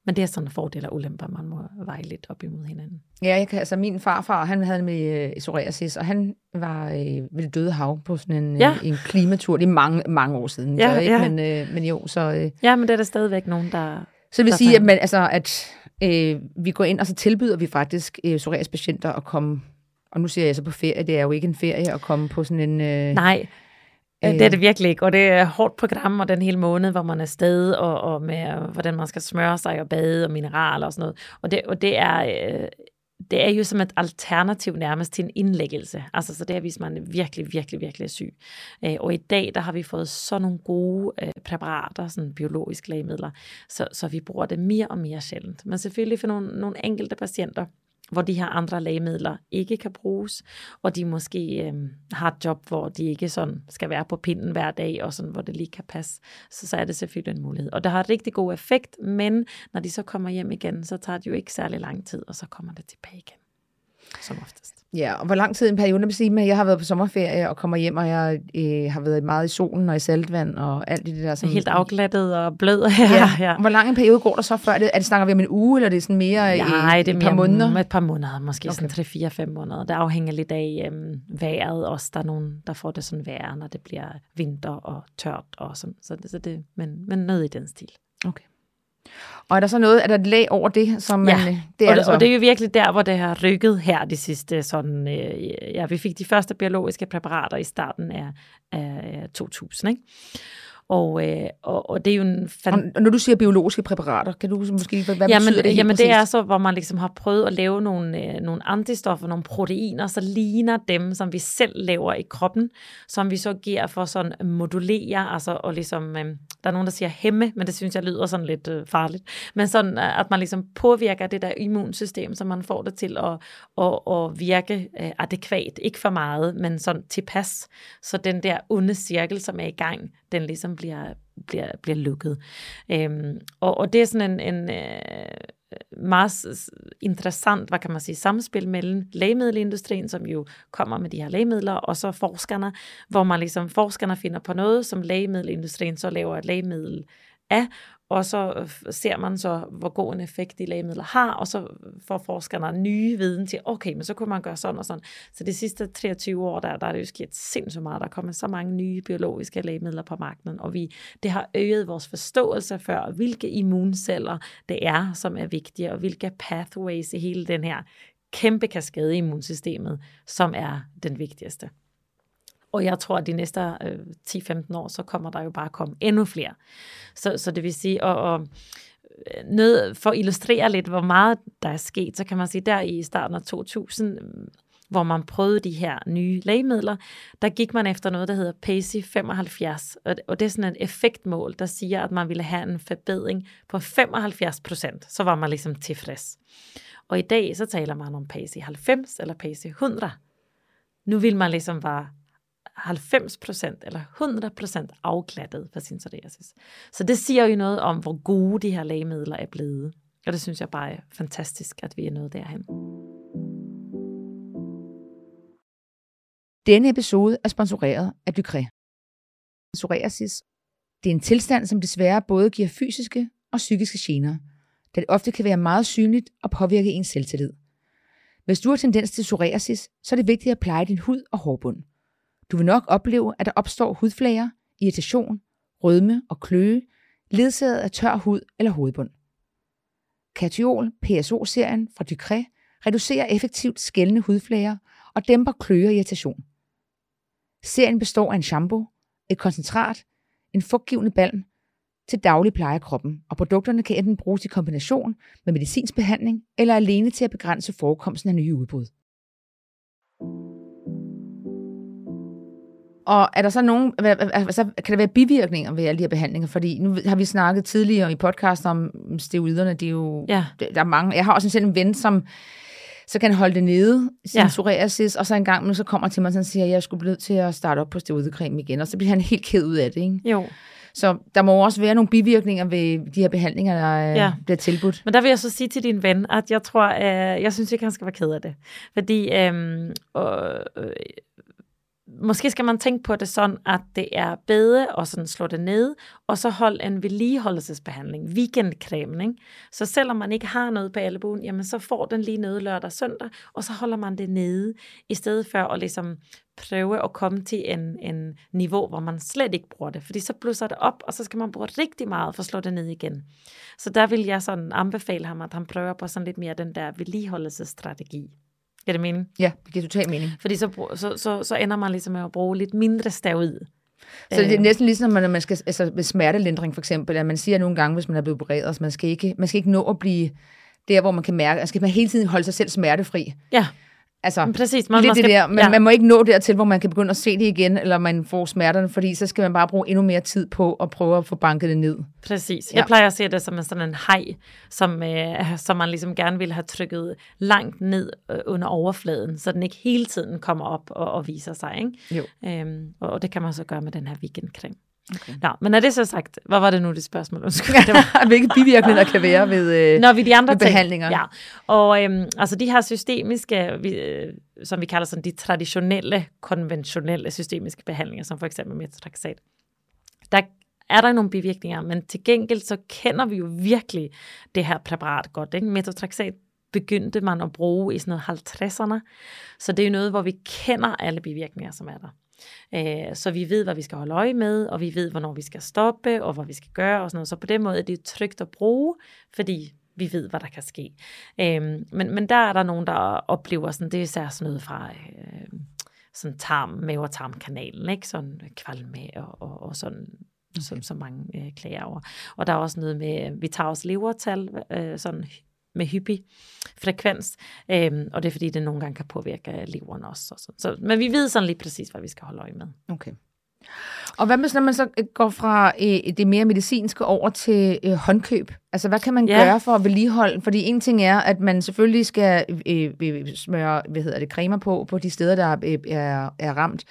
Speaker 2: men det er sådan fordele og ulemper, man må veje lidt op imod hinanden.
Speaker 1: Ja, jeg kan, altså min farfar, han havde med uh, psoriasis, og han var uh, ved det døde hav på sådan en, ja. uh, en klimatur. Det er mange, mange år siden, ja, så, ikke? Ja. Men, uh, men jo, så... Uh,
Speaker 2: ja, men det er der stadigvæk nogen, der...
Speaker 1: Så det vil sige, at, man, altså, at uh, vi går ind, og så tilbyder vi faktisk uh, psoriasispatienter at komme... Og nu siger jeg så på ferie, det er jo ikke en ferie at komme på sådan en... Uh,
Speaker 2: Nej, Det er det virkelig ikke, og det er hårdt program, og den hele måned, hvor man er sted, og, og med, hvordan man skal smøre sig og bade, og mineraler og sådan noget. Og det, og det er... Øh, det er jo som et alternativ nærmest til en indlæggelse. Altså, så det er, hvis man virkelig, virkelig, virkelig er syg. Øh, og i dag, der har vi fået sådan nogle gode øh, præparater, sådan biologiske lægemidler, så, så vi bruger det mere og mere sjældent. Men selvfølgelig for nogle, nogle enkelte patienter, hvor de her andre lægemidler ikke kan bruges, og de måske øh, har et job, hvor de ikke sådan skal være på pinden hver dag, og sådan, hvor det lige kan passe, så, så er det selvfølgelig en mulighed. Og det har rigtig god effekt, men når de så kommer hjem igen, så tager det jo ikke særlig lang tid, og så kommer det tilbage igen som oftest.
Speaker 1: Ja, og hvor lang tid en periode, vil sige, at jeg har været på sommerferie og kommer hjem, og jeg øh, har været meget i solen og i saltvand og alt det der.
Speaker 2: Som, Helt afglattet og blød.
Speaker 1: Ja, ja. Hvor lang en periode går der så før det? Er det snakker vi om en uge, eller er det sådan mere
Speaker 2: Nej,
Speaker 1: i,
Speaker 2: det er
Speaker 1: et par måneder?
Speaker 2: et par måneder, måske okay. sådan 3-4-5 måneder. Det afhænger lidt af øhm, vejret også. Der er nogen, der får det sådan værre, når det bliver vinter og tørt og sådan. Så det, så det, men, men noget i den stil.
Speaker 1: Okay. Og er der så noget, er der et lag over det, som man...
Speaker 2: Ja, det er og, det, og det er jo virkelig der, hvor det har rykket her de sidste sådan... Øh, ja, vi fik de første biologiske præparater i starten af, af 2000, ikke? Og, øh, og, og det er jo en...
Speaker 1: Fan... Og når du siger biologiske præparater, kan du måske... Hvad
Speaker 2: jamen,
Speaker 1: betyder det
Speaker 2: Jamen det er så, hvor man ligesom har prøvet at lave nogle, øh, nogle antistoffer, nogle proteiner, så ligner dem, som vi selv laver i kroppen, som vi så giver for sådan modulere, altså og ligesom... Øh, der er nogen, der siger hæmme, men det synes jeg lyder sådan lidt øh, farligt. Men sådan, øh, at man ligesom påvirker det der immunsystem, så man får det til at, at, at virke øh, adekvat. Ikke for meget, men sådan tilpas. Så den der onde cirkel, som er i gang, den ligesom bliver, bliver, bliver lukket. Øhm, og, og det er sådan en, en øh, meget interessant, hvad kan man sige, samspil mellem lægemiddelindustrien, som jo kommer med de her lægemidler, og så forskerne, hvor man ligesom, forskerne finder på noget, som lægemiddelindustrien så laver et lægemiddel af, og så øh, ser man så, hvor god en effekt de lægemidler har, og så øh, får forskerne nye viden til, okay, men så kunne man gøre sådan og sådan. Så de sidste 23 år, der, der er det jo sket sindssygt meget. Der er kommet så mange nye biologiske lægemidler på markedet, og vi, det har øget vores forståelse for, hvilke immunceller det er, som er vigtige, og hvilke pathways i hele den her kæmpe kaskade i immunsystemet, som er den vigtigste. Og jeg tror, at de næste øh, 10-15 år, så kommer der jo bare komme endnu flere. Så, så det vil sige, og, og øh, noget, for at illustrere lidt, hvor meget der er sket, så kan man sige, der i starten af 2000, øh, hvor man prøvede de her nye lægemidler, der gik man efter noget, der hedder PACI 75, og det er sådan et effektmål, der siger, at man ville have en forbedring på 75 procent, så var man ligesom tilfreds. Og i dag, så taler man om PACI 90 eller PACI 100. Nu vil man ligesom bare 90% eller 100% afglattet for sin psoriasis. Så det siger jo noget om, hvor gode de her lægemidler er blevet. Og det synes jeg bare er fantastisk, at vi er nået derhen.
Speaker 1: Denne episode er sponsoreret af Ducré. Psoriasis det er en tilstand, som desværre både giver fysiske og psykiske gener, da det ofte kan være meget synligt og påvirke ens selvtillid. Hvis du har tendens til psoriasis, så er det vigtigt at pleje din hud og hårbund. Du vil nok opleve, at der opstår hudflager, irritation, rødme og kløe, ledsaget af tør hud eller hovedbund. Katiol, PSO-serien fra Ducré reducerer effektivt skældende hudflager og dæmper kløe og irritation. Serien består af en shampoo, et koncentrat, en fugtgivende balm til daglig pleje af kroppen, og produkterne kan enten bruges i kombination med medicinsk behandling eller alene til at begrænse forekomsten af nye udbrud. Og er der så nogen, altså, kan der være bivirkninger ved alle de her behandlinger? Fordi nu har vi snakket tidligere i podcast om steroiderne, det er jo, ja. der er mange. Jeg har også selv en ven, som så kan holde det nede, sin ja. psoriasis, og så en gang, så kommer til mig og siger, at jeg skulle blive nødt til at starte op på steroidecreme igen, og så bliver han helt ked ud af det, ikke?
Speaker 2: Jo.
Speaker 1: Så der må også være nogle bivirkninger ved de her behandlinger, der ja. bliver tilbudt.
Speaker 2: Men der vil jeg så sige til din ven, at jeg tror, øh, jeg synes ikke, han skal være ked af det. Fordi øh, øh, måske skal man tænke på det sådan, at det er bede, og sådan slå det ned, og så hold en vedligeholdelsesbehandling, weekendcremen. Ikke? Så selvom man ikke har noget på albuen, jamen så får den lige noget lørdag og søndag, og så holder man det nede, i stedet for at ligesom prøve at komme til en, en niveau, hvor man slet ikke bruger det, fordi så blusser det op, og så skal man bruge rigtig meget for at slå det ned igen. Så der vil jeg sådan anbefale ham, at han prøver på sådan lidt mere den der vedligeholdelsesstrategi. Giver det mening?
Speaker 1: Ja, det giver totalt mening.
Speaker 2: Fordi så, så, så, så ender man ligesom med at bruge lidt mindre steroid,
Speaker 1: Så det er
Speaker 2: Øh.
Speaker 1: næsten ligesom, når man skal, altså med smertelindring for eksempel, at man siger nogle gange, hvis man er blevet opereret, så man skal ikke, man skal ikke nå at blive der, hvor man kan mærke, altså skal man hele tiden holde sig selv smertefri.
Speaker 2: Ja,
Speaker 1: Altså,
Speaker 2: præcis.
Speaker 1: Man, lidt det der, men ja.
Speaker 2: ja,
Speaker 1: man må ikke nå dertil, hvor man kan begynde at se det igen, eller man får smerterne, fordi så skal man bare bruge endnu mere tid på at prøve at få banket det ned.
Speaker 2: Præcis.
Speaker 1: Ja.
Speaker 2: Jeg plejer at se det som en sådan en hej, som, øh, som man ligesom gerne vil have trykket langt ned øh, under overfladen, så den ikke hele tiden kommer op og, og viser sig. Ikke?
Speaker 1: Jo.
Speaker 2: Øhm, og, og det kan man så gøre med den her weekendcreme.
Speaker 1: Okay.
Speaker 2: Nå, men er det så sagt, hvad var det nu, det spørgsmål? Undskyld, det var,
Speaker 1: Hvilke bivirkninger der kan være ved, øh,
Speaker 2: Når vi de andre
Speaker 1: ved
Speaker 2: ting,
Speaker 1: behandlinger.
Speaker 2: Ja, og øhm, altså de her systemiske, vi, øh, som vi kalder sådan de traditionelle, konventionelle systemiske behandlinger, som for eksempel metotrexat, der er der nogle bivirkninger, men til gengæld så kender vi jo virkelig det her præparat godt. Ikke? Metotrexat begyndte man at bruge i sådan noget 50'erne, så det er jo noget, hvor vi kender alle bivirkninger, som er der. Øh, Så vi ved, hvad vi skal holde øje med, og vi ved, hvornår vi skal stoppe, og hvad vi skal gøre og sådan noget. Så på den måde er det trygt at bruge, fordi vi ved, hvad der kan ske. Øhm, men, men der er der nogen, der oplever sådan, det er især sådan noget fra øh, sådan tarm, mave- og tarmkanalen, ikke? Sådan kvalme og, og, og sådan, okay. som, som mange øh, klager over. Og der er også noget med, vi tager også levertal, øh, sådan med hyppig frekvens, øhm, og det er fordi, det nogle gange kan påvirke leveren også. Og sådan. Så, men vi ved sådan lige præcis, hvad vi skal holde øje med.
Speaker 1: Okay. Og hvad med, når man så går fra øh, det mere medicinske over til øh, håndkøb? Altså, hvad kan man
Speaker 2: Ja.
Speaker 1: ja. gøre for at vedligeholde? Fordi en ting er, at man selvfølgelig skal øh, øh, smøre, hvad hedder det, cremer på, på de steder, der øh, er, er ramt.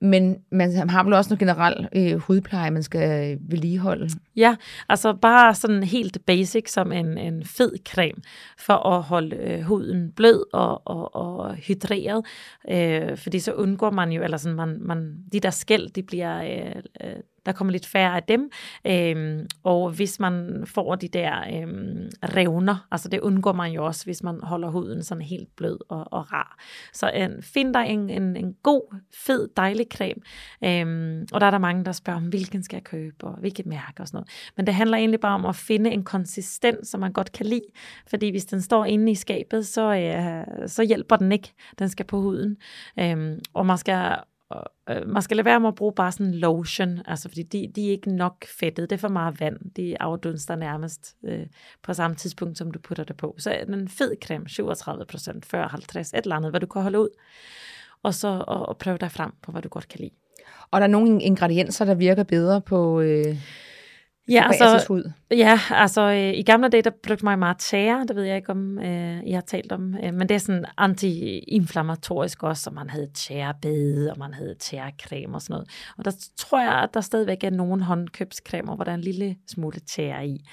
Speaker 1: Men man har vel også noget generelt øh, hudpleje, man skal vedligeholde.
Speaker 2: Ja, altså bare sådan helt basic som en, en fed creme for at holde øh, huden blød og, og, og hydreret, øh, fordi så undgår man jo, eller sådan man, man, de der skæld, de bliver, øh, øh, der kommer lidt færre af dem, Øhm, og hvis man får de der øhm, revner, altså det undgår man jo også, hvis man holder huden sådan helt blød og, og rar. Så øh, find dig en, en, en god, fed, dejlig creme, Øhm, og der er der mange, der spørger, om hvilken skal jeg købe, og hvilket mærke og sådan noget. Men det handler egentlig bare om at finde en konsistens, som man godt kan lide. Fordi hvis den står inde i skabet, så, øh, så hjælper den ikke. Den skal på huden. Øhm, og man skal, øh, man skal lade være med at bruge bare sådan lotion, altså fordi de, de er ikke nok fedtet. Det er for meget vand. De afdunster nærmest øh, på samme tidspunkt, som du putter det på. Så en fed creme, 37 procent, 40, 50, et eller andet, hvad du kan holde ud. Og så og, og prøve dig frem på, hvad du godt kan lide.
Speaker 1: Og der er nogle ingredienser, der virker bedre på, øh,
Speaker 2: Ja, altså,
Speaker 1: hud.
Speaker 2: Ja, altså øh, i gamle dage, der brugte man meget tjære, det ved jeg ikke, om øh, I har talt om, øh, men det er sådan anti-inflammatorisk også, så man havde tjærebede, og man havde tjærecreme og sådan noget. Og der tror jeg, at der stadigvæk er nogle håndkøbscremer, hvor der er en lille smule tjære i.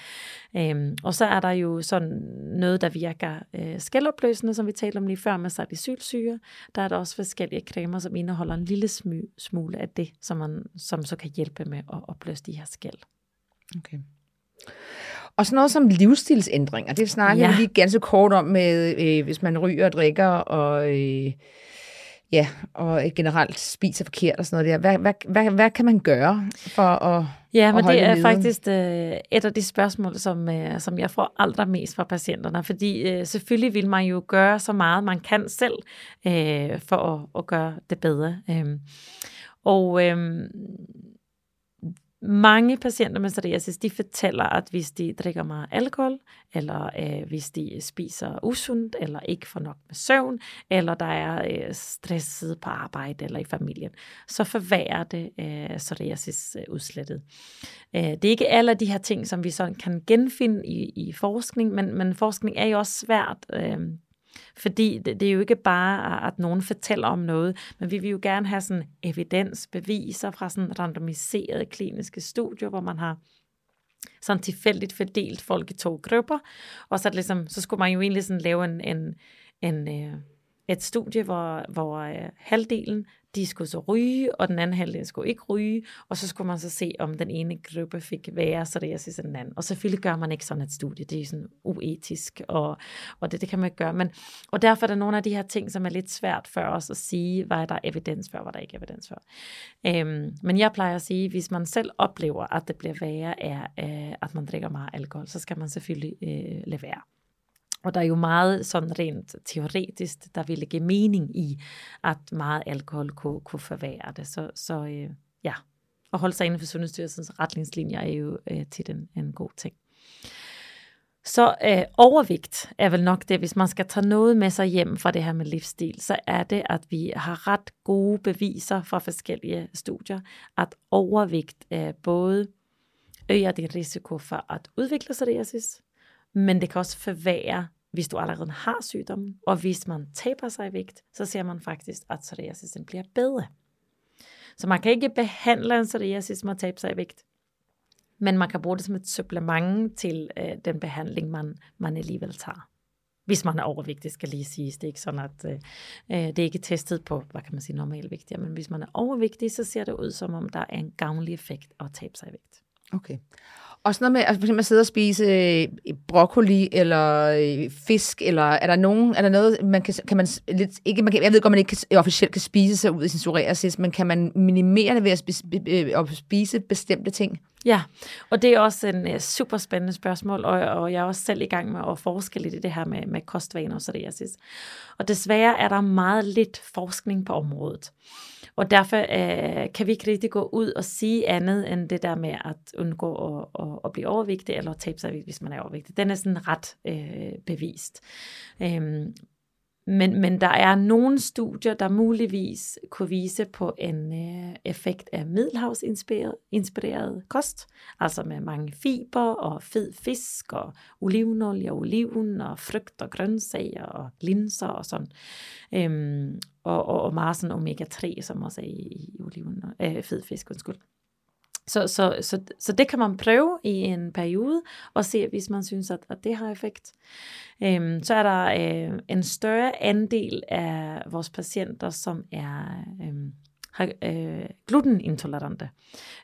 Speaker 2: Øhm, og så er der jo sådan noget, der virker øh, skældopløsende, som vi talte om lige før med salicylsyre. Der er der også forskellige cremer, som indeholder en lille smule af det, som, man, som så kan hjælpe med at opløse de her skæld.
Speaker 1: Okay. Og sådan noget som livsstilsændringer, det snakker
Speaker 2: Ja.
Speaker 1: vi lige ganske kort om, med, øh, hvis man ryger og drikker, og, øh, ja, og generelt spiser forkert og sådan noget der. Hvad, hvad, hvad, hvad kan man gøre for at
Speaker 2: Ja, men det er faktisk øh, et af de spørgsmål, som, øh, som jeg får allermest fra patienterne, fordi øh, selvfølgelig vil man jo gøre så meget, man kan selv, øh, for at, at gøre det bedre. Øh, og øh, mange patienter med psoriasis, de fortæller, at hvis de drikker meget alkohol, eller øh, hvis de spiser usundt, eller ikke får nok med søvn, eller der er øh, stresset på arbejde eller i familien, så forværrer det øh, psoriasis-udslættet. Øh, det er ikke alle af de her ting, som vi sådan kan genfinde i, i forskning, men, men forskning er jo også svært, øh, fordi det, det er jo ikke bare, at nogen fortæller om noget, men vi vil jo gerne have sådan evidens, beviser fra sådan randomiserede kliniske studier, hvor man har sådan tilfældigt fordelt folk i to grupper, og så, ligesom, så skulle man jo egentlig sådan lave en, en, en, øh, et studie, hvor, hvor øh, halvdelen, de skulle så ryge, og den anden halvdel skulle ikke ryge, og så skulle man så se, om den ene gruppe fik værre psoriasis end den anden. Og selvfølgelig gør man ikke sådan et studie, det er sådan uetisk, og, og det, det kan man ikke gøre. Men, og derfor er der nogle af de her ting, som er lidt svært for os at sige, hvad er der evidens for, hvad der ikke er evidens for. Øhm, men jeg plejer at sige, hvis man selv oplever, at det bliver værre, af, øh, at man drikker meget alkohol, så skal man selvfølgelig øh, lade være. Og der er jo meget sådan rent teoretisk, der ville give mening i, at meget alkohol kunne, kunne forvære det. Så, så øh, ja, at holde sig inden for Sundhedsstyrelsens retningslinjer er jo øh, tit en, en god ting. Så øh, overvægt er vel nok det, hvis man skal tage noget med sig hjem fra det her med livsstil, så er det, at vi har ret gode beviser fra forskellige studier, at overvægt øh, både øger din risiko for at udvikle psoriasis, men det kan også forvære, hvis du allerede har sygdommen, og hvis man taber sig i vægt, så ser man faktisk, at psoriasisen bliver bedre. Så man kan ikke behandle en psoriasis med at tabe sig i vægt, men man kan bruge det som et supplement til øh, den behandling, man, man alligevel tager. Hvis man er overvægtig, skal lige siges. Det er ikke sådan, at øh, øh det er ikke testet på, hvad kan man sige, normalvægt. Ja, men hvis man er overvægtig, så ser det ud som om, der er en gavnlig effekt at tabe sig i vægt.
Speaker 1: Okay. Og sådan noget med, altså for eksempel at sidde og spise øh, broccoli eller øh, fisk, eller er der nogen, er der noget, man kan, kan man lidt, ikke, man kan, jeg ved godt, man ikke kan, officielt kan spise sig ud i sin psoriasis, men kan man minimere det ved at spise, øh, at spise bestemte ting?
Speaker 2: Ja, og det er også en øh, uh, super spændende spørgsmål, og, og jeg er også selv i gang med at forske lidt i det her med, med kostvaner og psoriasis. Og desværre er der meget lidt forskning på området. Og derfor øh, kan vi ikke rigtig gå ud og sige andet end det der med at undgå at, at, at blive overvægtig eller tabe sig, hvis man er overvægtig. Den er sådan ret øh, bevist. Øhm, men, men der er nogle studier, der muligvis kunne vise på en øh, effekt af middelhavsinspireret kost, altså med mange fiber og fed fisk og olivenolie og oliven og frugt og grøntsager og linser og sådan. Øhm, og, og, og meget sådan omega-3, som også er i, i oliven, øh, fed fisk, undskyld. Så, så, så, så det kan man prøve i en periode og se, hvis man synes, at, at det har effekt. Øhm, så er der øh, en større andel af vores patienter, som er øh, har, øh, glutenintolerante.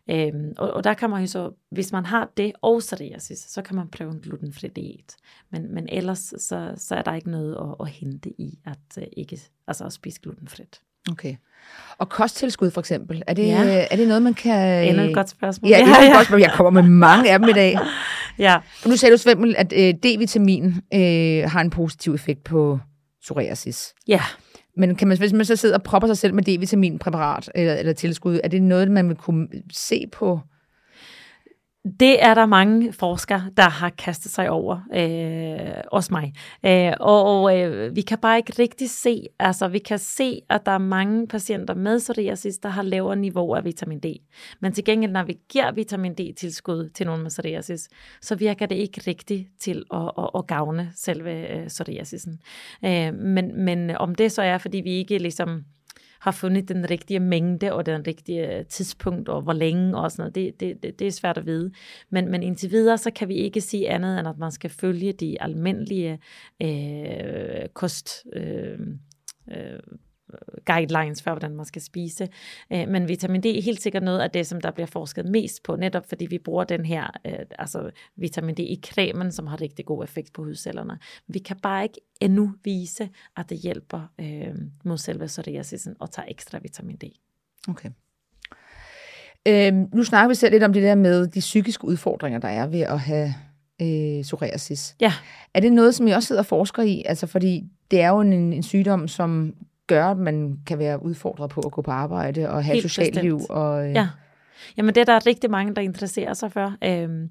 Speaker 2: Øhm, og, og der kan man jo så, hvis man har det og psoriasis, så kan man prøve en glutenfri diæt. Men, men ellers så, så er der ikke noget at, at hente i at øh, ikke altså at spise glutenfrit.
Speaker 1: Okay. Og kosttilskud for eksempel, er det, ja. er det noget, man kan...
Speaker 2: Endnu et godt spørgsmål.
Speaker 1: Ja, ja, ja. Godt spørgsmål. Jeg kommer med mange af dem i dag.
Speaker 2: ja.
Speaker 1: Nu sagde du selvfølgelig, at øh, D-vitamin øh, har en positiv effekt på psoriasis.
Speaker 2: Ja.
Speaker 1: Men kan man, hvis man så sidder og propper sig selv med D-vitaminpræparat eller, eller tilskud, er det noget, man vil kunne se på
Speaker 2: det er der mange forskere, der har kastet sig over, øh, også mig. Øh, og og øh, vi kan bare ikke rigtig se, altså vi kan se, at der er mange patienter med psoriasis, der har lavere niveau af vitamin D. Men til gengæld, når vi giver vitamin D-tilskud til nogen med psoriasis, så virker det ikke rigtigt til at, at, at gavne selve øh, psoriasisen. Øh, men, men om det så er, fordi vi ikke ligesom har fundet den rigtige mængde og den rigtige tidspunkt og hvor længe og sådan noget. Det, det, det, det er svært at vide. Men, men indtil videre, så kan vi ikke sige andet, end at man skal følge de almindelige øh, kost... Øh, øh, guidelines for, hvordan man skal spise. Øh, men vitamin D er helt sikkert noget af det, som der bliver forsket mest på, netop fordi vi bruger den her, øh, altså vitamin D i cremen, som har rigtig god effekt på hudcellerne. Vi kan bare ikke endnu vise, at det hjælper øh, mod selve psoriasisen at tage ekstra vitamin D.
Speaker 1: Okay. Øhm, nu snakker vi selv lidt om det der med de psykiske udfordringer, der er ved at have øh, psoriasis.
Speaker 2: Ja.
Speaker 1: Er det noget, som I også sidder og forsker i? Altså, fordi det er jo en, en sygdom, som gør, at man kan være udfordret på at gå på arbejde og have Helt socialt bestemt. liv. Og, øh...
Speaker 2: Ja. Jamen det er der rigtig mange, der interesserer sig for. Øhm,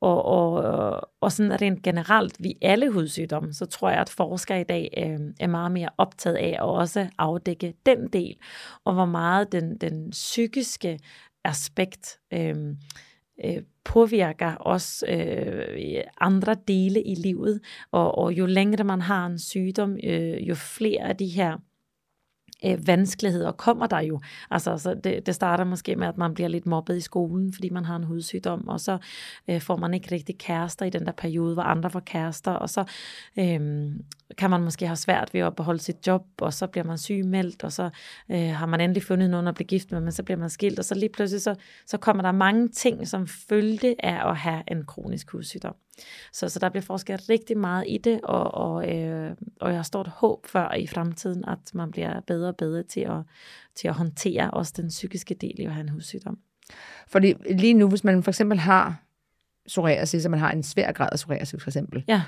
Speaker 2: og, og, og sådan rent generelt, vi alle hudsygdomme, så tror jeg, at forskere i dag øh, er meget mere optaget af at også afdække den del, og hvor meget den, den psykiske aspekt øh, øh, påvirker også øh, andre dele i livet. Og, og jo længere man har en sygdom, øh, jo flere af de her øh, vanskeligheder kommer der jo. Altså, så det, det starter måske med, at man bliver lidt mobbet i skolen, fordi man har en hudsygdom, og så øh, får man ikke rigtig kærester i den der periode, hvor andre får kærester, og så øh, kan man måske have svært ved at beholde sit job, og så bliver man sygemeldt, og så øh, har man endelig fundet nogen at blive gift med, men så bliver man skilt, og så lige pludselig så, så kommer der mange ting, som følge af at have en kronisk hudsygdom. Så, så der bliver forsket rigtig meget i det, og, og, øh, og jeg har stort håb for i fremtiden, at man bliver bedre og bedre til at, til at håndtere også den psykiske del i at have en hudsygdom.
Speaker 1: Fordi lige nu, hvis man for eksempel har psoriasis, så man har en svær grad af psoriasis for eksempel,
Speaker 2: ja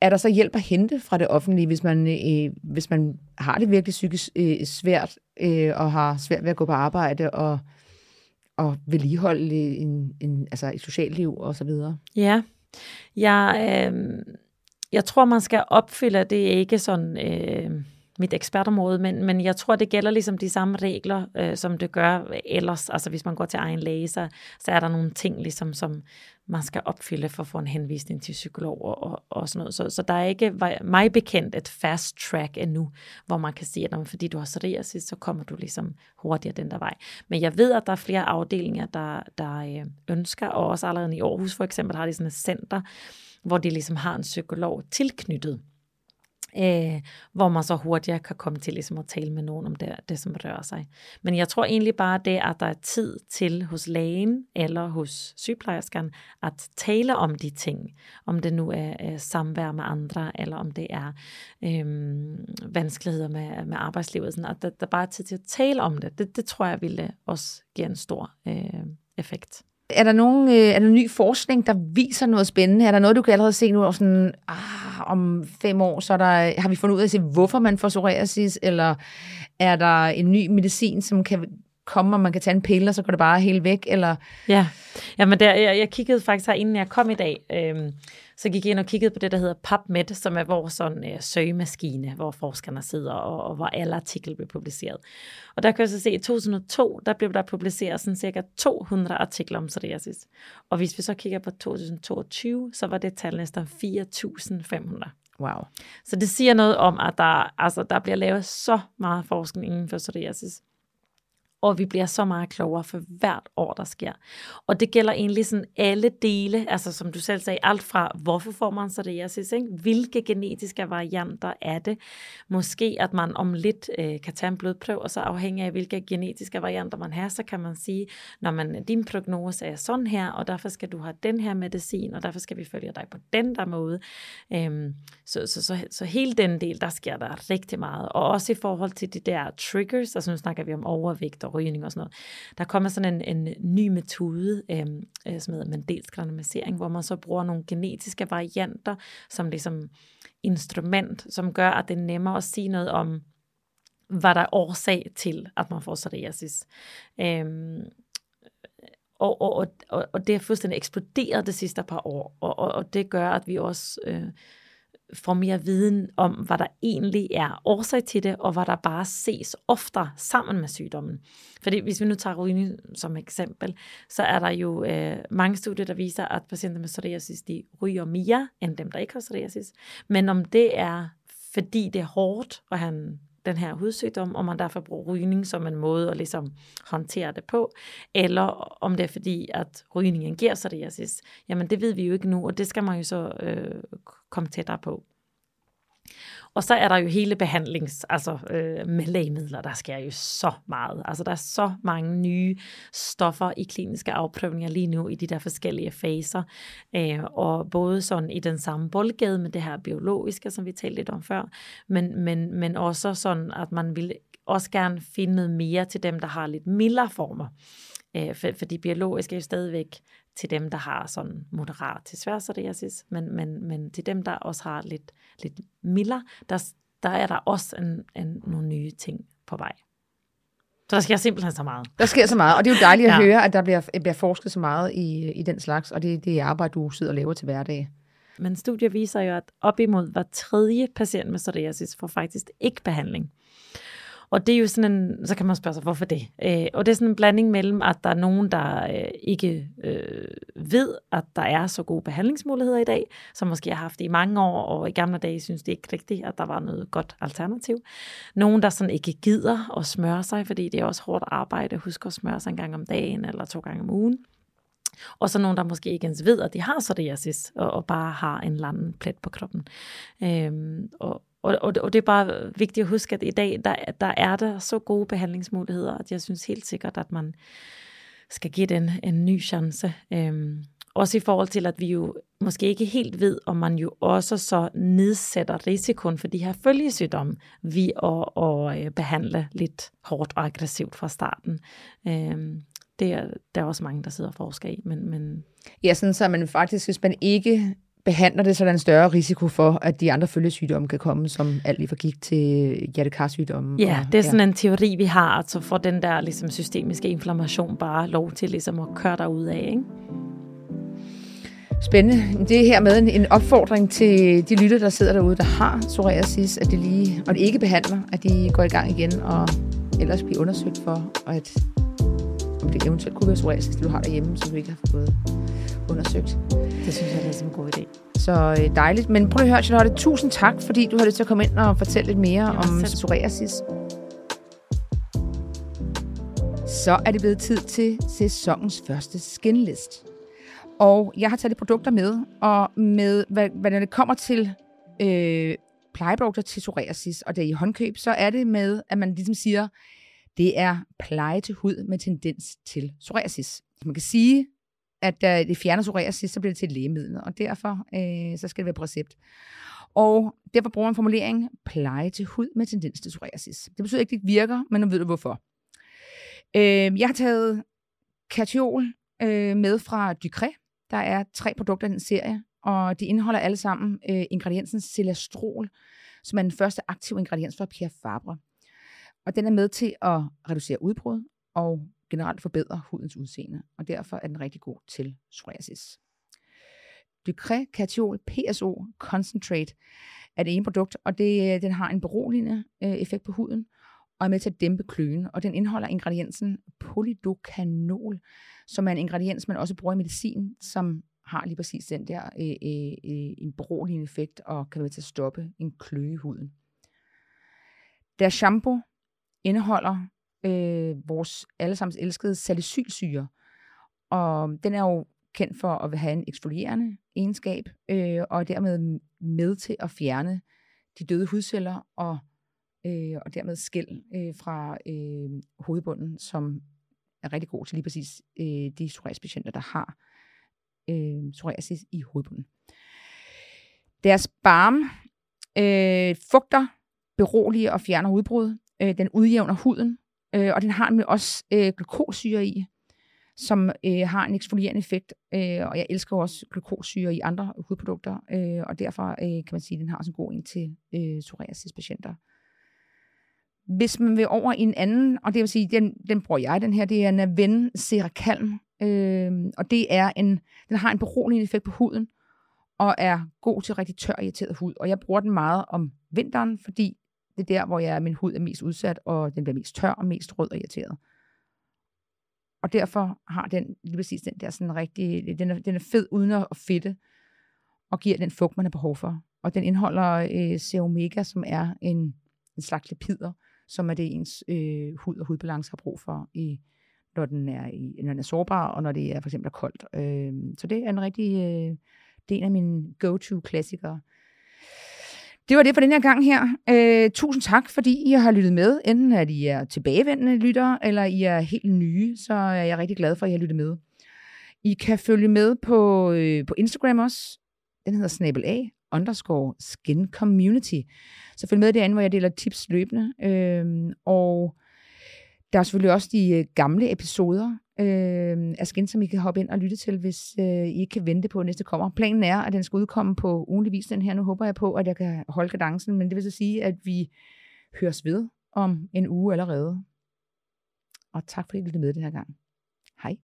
Speaker 1: er der så hjælp at hente fra det offentlige, hvis man, øh, hvis man har det virkelig psykisk øh, svært, øh, og har svært ved at gå på arbejde, og og vedligeholde en, en, altså et socialt liv og så videre.
Speaker 2: Ja, jeg, øh, jeg tror, man skal opfylde, det er ikke sådan... Øh, mit ekspertområde, men, men jeg tror, det gælder ligesom de samme regler, øh, som det gør ellers. Altså hvis man går til egen læge, så, så er der nogle ting, ligesom, som man skal opfylde for at få en henvisning til psykologer og, og, sådan noget. Så, så der er ikke mig bekendt et fast track endnu, hvor man kan sige, at fordi du har psoriasis, så kommer du ligesom hurtigere den der vej. Men jeg ved, at der er flere afdelinger, der, der øh, ønsker, og også allerede i Aarhus for eksempel har de sådan et center, hvor de ligesom har en psykolog tilknyttet øh, hvor man så hurtigere kan komme til ligesom at tale med nogen om det, det, som rører sig. Men jeg tror egentlig bare det, at der er tid til hos lægen eller hos sygeplejerskeren at tale om de ting. Om det nu er, øh, samvær med andre, eller om det er øh, vanskeligheder med, med arbejdslivet. Sådan, at der, der bare er tid til at tale om det. Det, det tror jeg ville også give en stor øh, effekt.
Speaker 1: Er der, nogen, øh, er der ny forskning, der viser noget spændende? Er der noget, du kan allerede se nu, og sådan, ah, om fem år, så der, har vi fundet ud af at se, hvorfor man får psoriasis, eller er der en ny medicin, som kan komme, og man kan tage en pille, og så går det bare helt væk? Eller?
Speaker 2: Ja, Jamen der, jeg, jeg kiggede faktisk her, inden jeg kom i dag, øh, så gik jeg ind og kiggede på det, der hedder PubMed, som er vores sådan, øh, søgemaskine, hvor forskerne sidder, og, og hvor alle artikler bliver publiceret. Og der kan jeg så se, at i 2002, der blev der publiceret sådan cirka 200 artikler om psoriasis. Og hvis vi så kigger på 2022, så var det tal næsten 4.500.
Speaker 1: Wow.
Speaker 2: Så det siger noget om, at der, altså, der bliver lavet så meget forskning inden for psoriasis og vi bliver så meget klogere for hvert år, der sker. Og det gælder egentlig sådan alle dele, altså som du selv sagde, alt fra hvorfor får man så det jeg synes, ikke? hvilke genetiske varianter er det, måske at man om lidt øh, kan tage en blodprøve, og så afhængig af hvilke genetiske varianter man har, så kan man sige, når man, din prognose er sådan her, og derfor skal du have den her medicin, og derfor skal vi følge dig på den der måde. Øhm, så, så, så, så hele den del, der sker der rigtig meget. Og også i forhold til de der triggers, altså nu snakker vi om overvægt og rygning og sådan noget. Der kommer sådan en, en ny metode, øhm, øh, som hedder Mendelsk randomisering, hvor man så bruger nogle genetiske varianter som ligesom instrument, som gør, at det er nemmere at sige noget om, hvad der er årsag til, at man får psoriasis. Øhm, og, og, og, og det er fuldstændig eksploderet det sidste par år, og, og, og det gør, at vi også øh, får mere viden om, hvad der egentlig er årsag til det, og hvad der bare ses oftere sammen med sygdommen. Fordi hvis vi nu tager rygning som eksempel, så er der jo øh, mange studier, der viser, at patienter med psoriasis, de ryger mere end dem, der ikke har psoriasis. Men om det er, fordi det er hårdt at have en den her hudsygdom, og man derfor bruger rygning som en måde at ligesom håndtere det på, eller om det er fordi, at rygningen giver psoriasis. Jamen det ved vi jo ikke nu, og det skal man jo så øh, komme tættere på. Og så er der jo hele behandlings, altså øh, med lægemidler, der sker jo så meget. Altså der er så mange nye stoffer i kliniske afprøvninger lige nu i de der forskellige faser. Øh, og både sådan i den samme boldgade med det her biologiske, som vi talte lidt om før, men, men, men også sådan, at man vil også gerne finde noget mere til dem, der har lidt mildere former. Øh, for, for de biologiske er jo stadigvæk til dem, der har sådan moderat til svær psoriasis, men, men, men til dem, der også har lidt, lidt mildere, der, der er der også en, en, nogle nye ting på vej. Så der sker simpelthen så meget.
Speaker 1: Der sker så meget, og det er jo dejligt at ja. høre, at der bliver, bliver forsket så meget i, i den slags, og det, det er arbejde, du sidder og laver til hverdag.
Speaker 2: Men studier viser jo, at op imod hver tredje patient med psoriasis får faktisk ikke behandling. Og det er jo sådan en, så kan man spørge sig, hvorfor det? Øh, og det er sådan en blanding mellem, at der er nogen, der øh, ikke øh, ved, at der er så gode behandlingsmuligheder i dag, som måske har haft det i mange år, og i gamle dage synes det ikke rigtigt, at der var noget godt alternativ. Nogen, der sådan ikke gider at smøre sig, fordi det er også hårdt arbejde. Husk at smøre sig en gang om dagen eller to gange om ugen. Og så nogen, der måske ikke ens ved, at de har psoriasis, og, og bare har en eller anden plet på kroppen. Øhm, og, og, og, og det er bare vigtigt at huske, at i dag, der, der er der så gode behandlingsmuligheder, at jeg synes helt sikkert, at man skal give den en ny chance. Øhm, også i forhold til, at vi jo måske ikke helt ved, om man jo også så nedsætter risikoen for de her følgesygdomme ved at, at øh, behandle lidt hårdt og aggressivt fra starten. Øhm, det er der er også mange, der sidder og forsker i. Men, men
Speaker 1: ja, sådan så man faktisk, hvis man ikke behandler det, så er der en større risiko for, at de andre følgesygdomme kan komme, som alt lige fra gik til hjertekarsygdomme.
Speaker 2: Ja,
Speaker 1: og,
Speaker 2: det er sådan ja. en teori, vi har, så får den der ligesom, systemiske inflammation bare lov til ligesom, at køre derud af. Ikke?
Speaker 1: Spændende. Det er her med en, en opfordring til de lytter, der sidder derude, der har psoriasis, at det lige, og det ikke behandler, at de går i gang igen og ellers bliver undersøgt for, at om det eventuelt kunne være psoriasis, du har derhjemme, som du ikke har fået undersøgt.
Speaker 2: Det synes jeg er en god idé.
Speaker 1: Så øh, dejligt. Men prøv at høre, Charlotte, tusind tak, fordi du har lyst til at komme ind og fortælle lidt mere ja, om selv. psoriasis. Så er det blevet tid til sæsonens første skinlist. Og jeg har taget de produkter med, og med, hvad, hvad det kommer til øh, plejeprodukter til psoriasis, og det er i håndkøb, så er det med, at man ligesom siger, det er pleje til hud med tendens til psoriasis. Man kan sige, at da det fjerner psoriasis, så bliver det til et lægemiddel, og derfor øh, så skal det være på recept. Og derfor bruger man formuleringen pleje til hud med tendens til psoriasis. Det betyder ikke, at det ikke virker, men nu ved du hvorfor. Øh, jeg har taget katiol øh, med fra Ducré, der er tre produkter i den serie, og de indeholder alle sammen øh, ingrediensen celastrol, som er den første aktive ingrediens fra Pierre Fabre. Og den er med til at reducere udbrud og generelt forbedrer hudens udseende, og derfor er den rigtig god til psoriasis. Ducré Catiol PSO Concentrate er det ene produkt, og det, den har en beroligende øh, effekt på huden, og er med til at dæmpe kløen, og den indeholder ingrediensen polydocanol, som er en ingrediens, man også bruger i medicin, som har lige præcis den der øh, øh, øh en beroligende effekt, og kan være til at stoppe en kløe i huden. Deres shampoo indeholder øh, vores allesammens elskede salicylsyre, og den er jo kendt for at have en eksfolierende egenskab, øh, og dermed med til at fjerne de døde hudceller og, øh, og dermed skæld øh, fra øh, hovedbunden, som er rigtig god til lige præcis øh, de psoriasispatienter, der har øh, psoriasis i hovedbunden. Deres barm øh, fugter, beroliger og fjerner udbrud. Øh, den udjævner huden, øh, og den har nemlig også øh, glukosyre i, som øh, har en eksfolierende effekt, øh, og jeg elsker også glukosyre i andre hudprodukter, øh, og derfor øh, kan man sige, at den har også en god en til øh, psoriasispatienter. Hvis man vil over i en anden, og det vil sige, den, den bruger jeg, den her, det er Naven Seracalm, øh, og det er en, den har en beroligende effekt på huden, og er god til rigtig tør irriteret hud. Og jeg bruger den meget om vinteren, fordi det er der, hvor jeg, min hud er mest udsat, og den bliver mest tør og mest rød og irriteret. Og derfor har den lige præcis den der sådan rigtig, den er, den er fed uden at fedte, og giver den fugt, man har behov for. Og den indeholder øh, C-omega, som er en, en slags lipider, som er det ens øh, hud og hudbalance har brug for, i, når, den er i, når den er sårbar, og når det er for eksempel er koldt. Øh, så det er en rigtig, øh, det er en af mine go-to-klassikere. Det var det for den her gang her. Øh, tusind tak, fordi I har lyttet med. Enten at I er tilbagevendende lyttere, eller I er helt nye, så er jeg rigtig glad for, at I har lyttet med. I kan følge med på, øh, på Instagram også. Den hedder Snabel A underscore skin community. Så følg med derinde, hvor jeg deler tips løbende. Øh, og der er selvfølgelig også de øh, gamle episoder øh, af Skin, som I kan hoppe ind og lytte til, hvis øh, I ikke kan vente på, at næste kommer. Planen er, at den skal udkomme på ugenlig vis, den her. Nu håber jeg på, at jeg kan holde kadencen, men det vil så sige, at vi høres ved om en uge allerede. Og tak fordi I lyttede med den her gang.